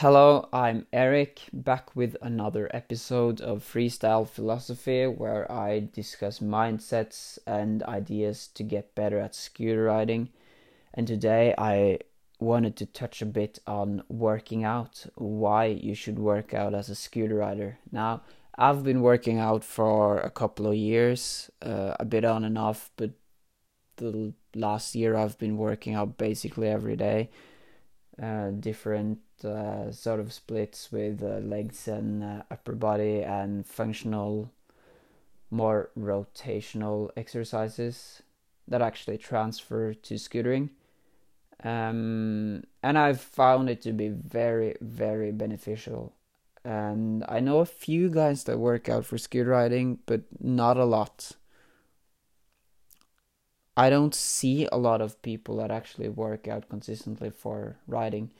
Hello, I'm Erik, back with another episode of Freestyle Philosophy where I discuss mindsets and ideas to get better at scooter riding. And today I wanted to touch a bit on working out, why you should work out as a scooter rider. Now, I've been working out for a couple of years, uh, a bit on and off, but the last year I've been working out basically every day. Uh, different uh, sort of splits with uh, legs and uh, upper body and functional, more rotational exercises that actually transfer to scootering. Um, and I've found it to be very, very beneficial. And I know a few guys that work out for scooter riding, but not a lot. I don't see a lot of people that actually work out consistently for riding.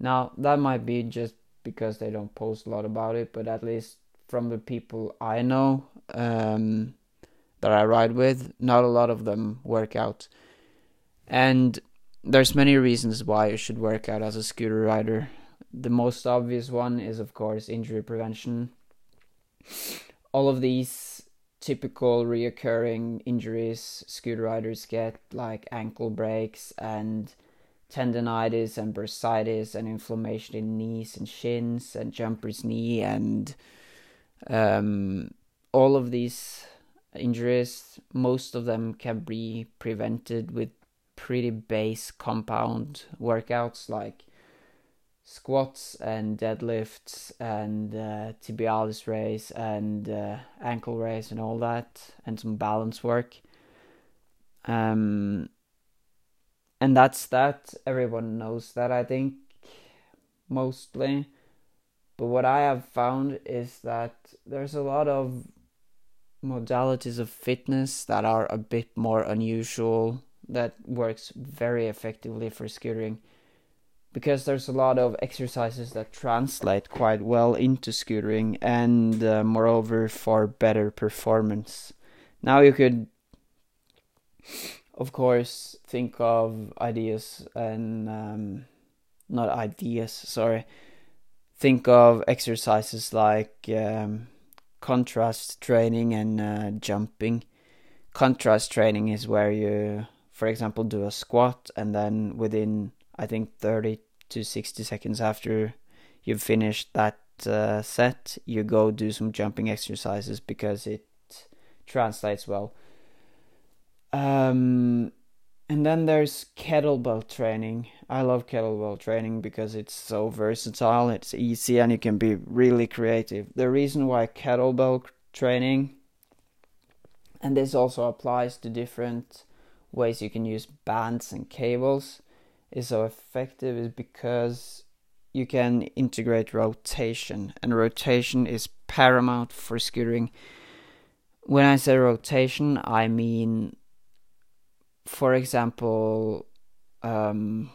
Now, that might be just because they don't post a lot about it, but at least from the people I know um, that I ride with, not a lot of them work out. And there's many reasons why you should work out as a scooter rider. The most obvious one is, of course, injury prevention. All of these typical reoccurring injuries scooter riders get, like ankle breaks and tendonitis and bursitis and inflammation in knees and shins and jumper's knee and um, all of these injuries most of them can be prevented with pretty base compound workouts like squats and deadlifts and uh, tibialis raise and uh, ankle raise and all that and some balance work. Um, and that's that. Everyone knows that, I think, mostly. But what I have found is that there's a lot of modalities of fitness that are a bit more unusual that works very effectively for scootering because there's a lot of exercises that translate quite well into scootering and uh, moreover for better performance now you could of course, think of ideas and um, not ideas, sorry. Think of exercises like um, contrast training and uh, jumping. Contrast training is where you, for example, do a squat and then within, I think, 30 to 60 seconds after you've finished that uh, set, you go do some jumping exercises because it translates well um, and then there's kettlebell training. I love kettlebell training because it's so versatile, it's easy, and you can be really creative. The reason why kettlebell training, and this also applies to different ways you can use bands and cables, is so effective is because you can integrate rotation, and rotation is paramount for scootering. When I say rotation, I mean for example, um,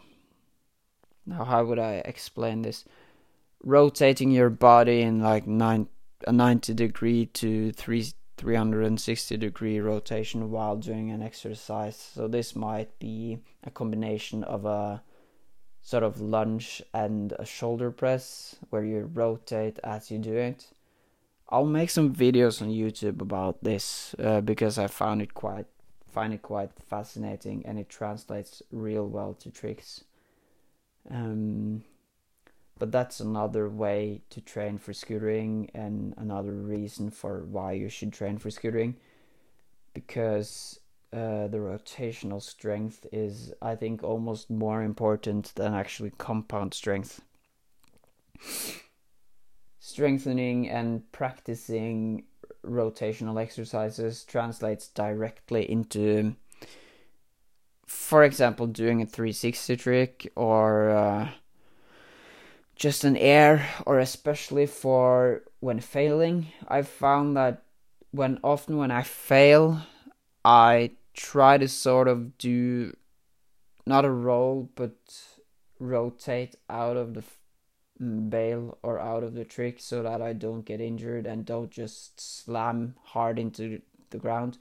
now how would I explain this? Rotating your body in like nine, a 90 degree to three, 360 degree rotation while doing an exercise. So this might be a combination of a sort of lunge and a shoulder press where you rotate as you do it. I'll make some videos on YouTube about this uh, because I found it quite find it quite fascinating and it translates real well to tricks. Um, but that's another way to train for scootering and another reason for why you should train for scootering because uh, the rotational strength is, I think, almost more important than actually compound strength. Strengthening and practicing rotational exercises translates directly into, for example, doing a 360 trick or uh, just an air, or especially for when failing. I've found that when often when I fail, I try to sort of do not a roll but rotate out of the bail or out of the trick so that I don't get injured and don't just slam hard into the ground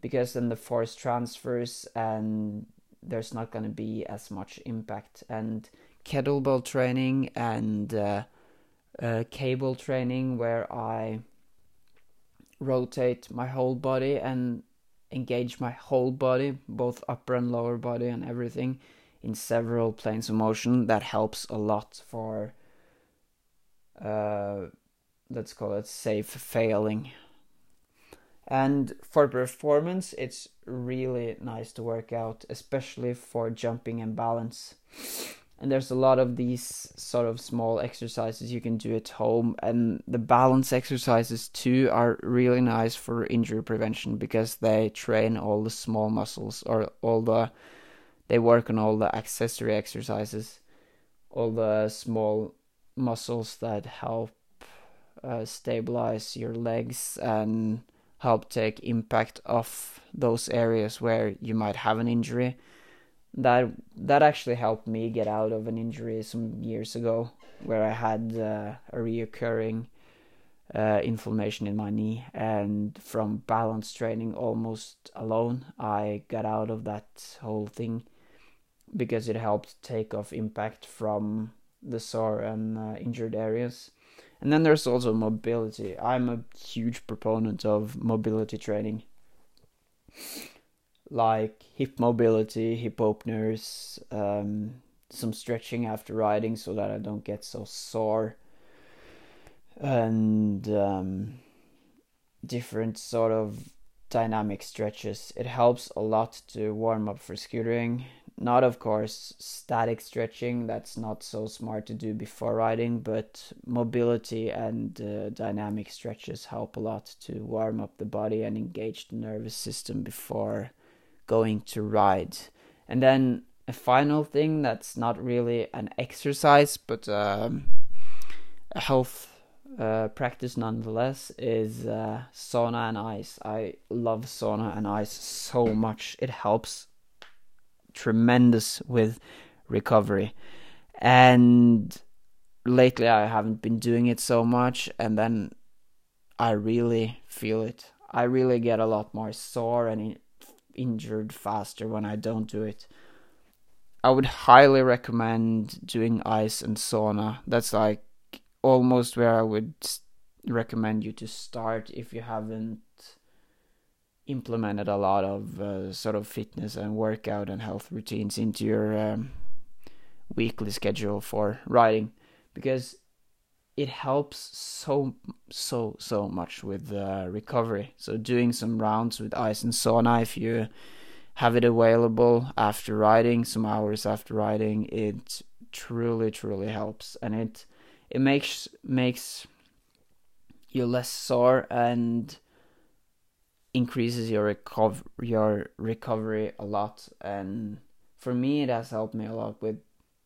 because then the force transfers and there's not going to be as much impact and kettlebell training and uh, uh, cable training where I rotate my whole body and engage my whole body, both upper and lower body and everything, in several planes of motion. That helps a lot for, uh, let's call it safe failing. And for performance, it's really nice to work out, especially for jumping and balance and there's a lot of these sort of small exercises you can do at home and the balance exercises too are really nice for injury prevention because they train all the small muscles or all the they work on all the accessory exercises all the small muscles that help uh, stabilize your legs and help take impact off those areas where you might have an injury. That that actually helped me get out of an injury some years ago where I had uh, a reoccurring uh, inflammation in my knee. And from balance training almost alone I got out of that whole thing because it helped take off impact from the sore and uh, injured areas and then there's also mobility I'm a huge proponent of mobility training like hip mobility, hip openers, um, some stretching after riding so that I don't get so sore, and um, different sort of dynamic stretches. It helps a lot to warm up for scootering. Not, of course, static stretching, that's not so smart to do before riding, but mobility and uh, dynamic stretches help a lot to warm up the body and engage the nervous system before going to ride. And then a final thing that's not really an exercise but um, a health uh, practice nonetheless is uh, sauna and ice. I love sauna and ice so much. It helps tremendous with recovery. And lately I haven't been doing it so much and then I really feel it. I really get a lot more sore and injured faster when I don't do it. I would highly recommend doing ice and sauna. That's like almost where I would recommend you to start if you haven't implemented a lot of uh, sort of fitness and workout and health routines into your um, weekly schedule for riding because it helps so so so much with uh, recovery. So doing some rounds with ice and sauna if you have it available after riding, some hours after riding, it truly truly helps, and it it makes makes you less sore and increases your recover your recovery a lot. And for me, it has helped me a lot with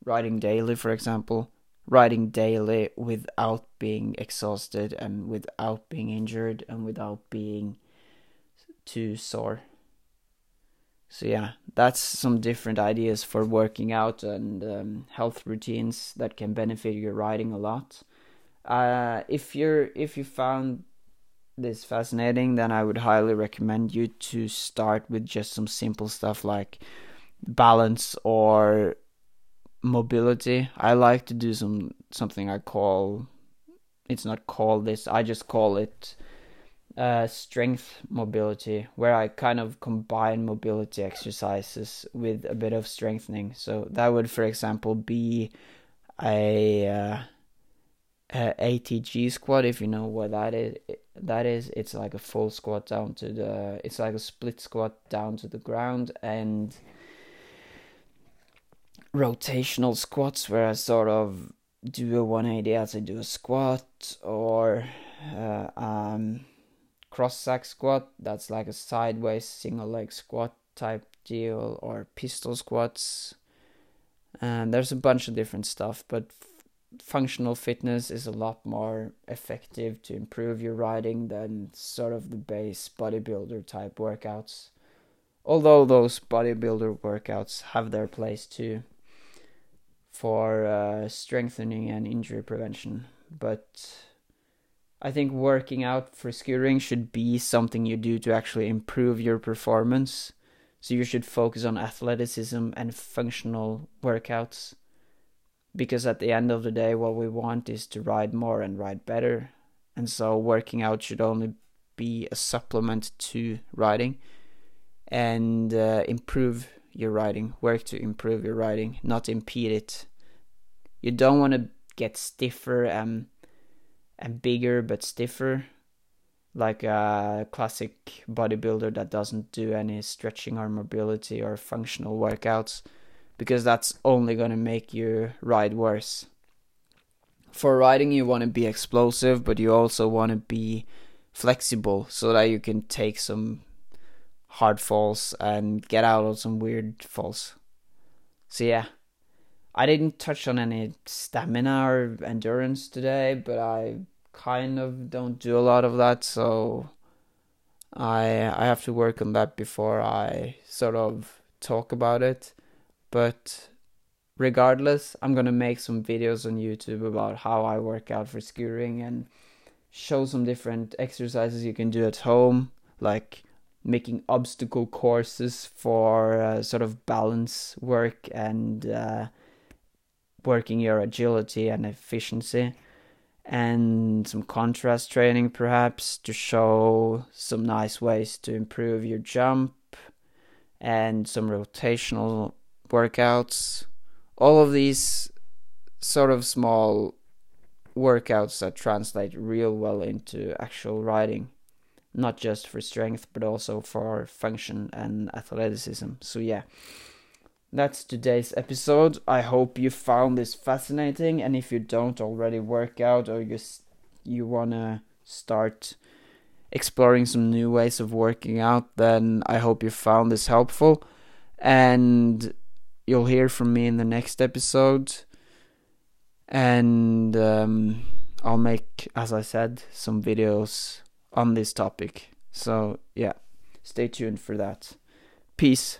riding daily, for example riding daily without being exhausted and without being injured and without being too sore. So, yeah, that's some different ideas for working out and um, health routines that can benefit your riding a lot. Uh, if you're if you found this fascinating, then I would highly recommend you to start with just some simple stuff like balance or mobility. I like to do some something I call it's not called this. I just call it uh, strength mobility, where I kind of combine mobility exercises with a bit of strengthening. So that would, for example, be a, uh, a ATG squat. If you know what that is, that is it's like a full squat down to the. It's like a split squat down to the ground and rotational squats where I sort of do a 180 as I do a squat or uh, um, Cossack squat that's like a sideways single leg squat type deal or pistol squats and there's a bunch of different stuff but functional fitness is a lot more effective to improve your riding than sort of the base bodybuilder type workouts although those bodybuilder workouts have their place too for uh, strengthening and injury prevention. But I think working out for scootering should be something you do to actually improve your performance. So you should focus on athleticism and functional workouts because at the end of the day, what we want is to ride more and ride better. And so, working out should only be a supplement to riding and uh, improve your riding. Work to improve your riding, not impede it. You don't want to get stiffer and and bigger but stiffer like a classic bodybuilder that doesn't do any stretching or mobility or functional workouts because that's only going to make your ride worse. For riding, you want to be explosive, but you also want to be flexible so that you can take some hard falls and get out of some weird falls. So, yeah, I didn't touch on any stamina or endurance today, but I kind of don't do a lot of that, so I I have to work on that before I sort of talk about it. But regardless, I'm gonna make some videos on YouTube about how I work out for scootering and show some different exercises you can do at home, like making obstacle courses for uh, sort of balance work and uh, working your agility and efficiency and some contrast training perhaps to show some nice ways to improve your jump and some rotational workouts all of these sort of small workouts that translate real well into actual riding not just for strength but also for function and athleticism so yeah that's today's episode. I hope you found this fascinating, and if you don't already work out or you you wanna start exploring some new ways of working out, then I hope you found this helpful, and you'll hear from me in the next episode. And um, I'll make, as I said, some videos on this topic. So yeah, stay tuned for that. Peace.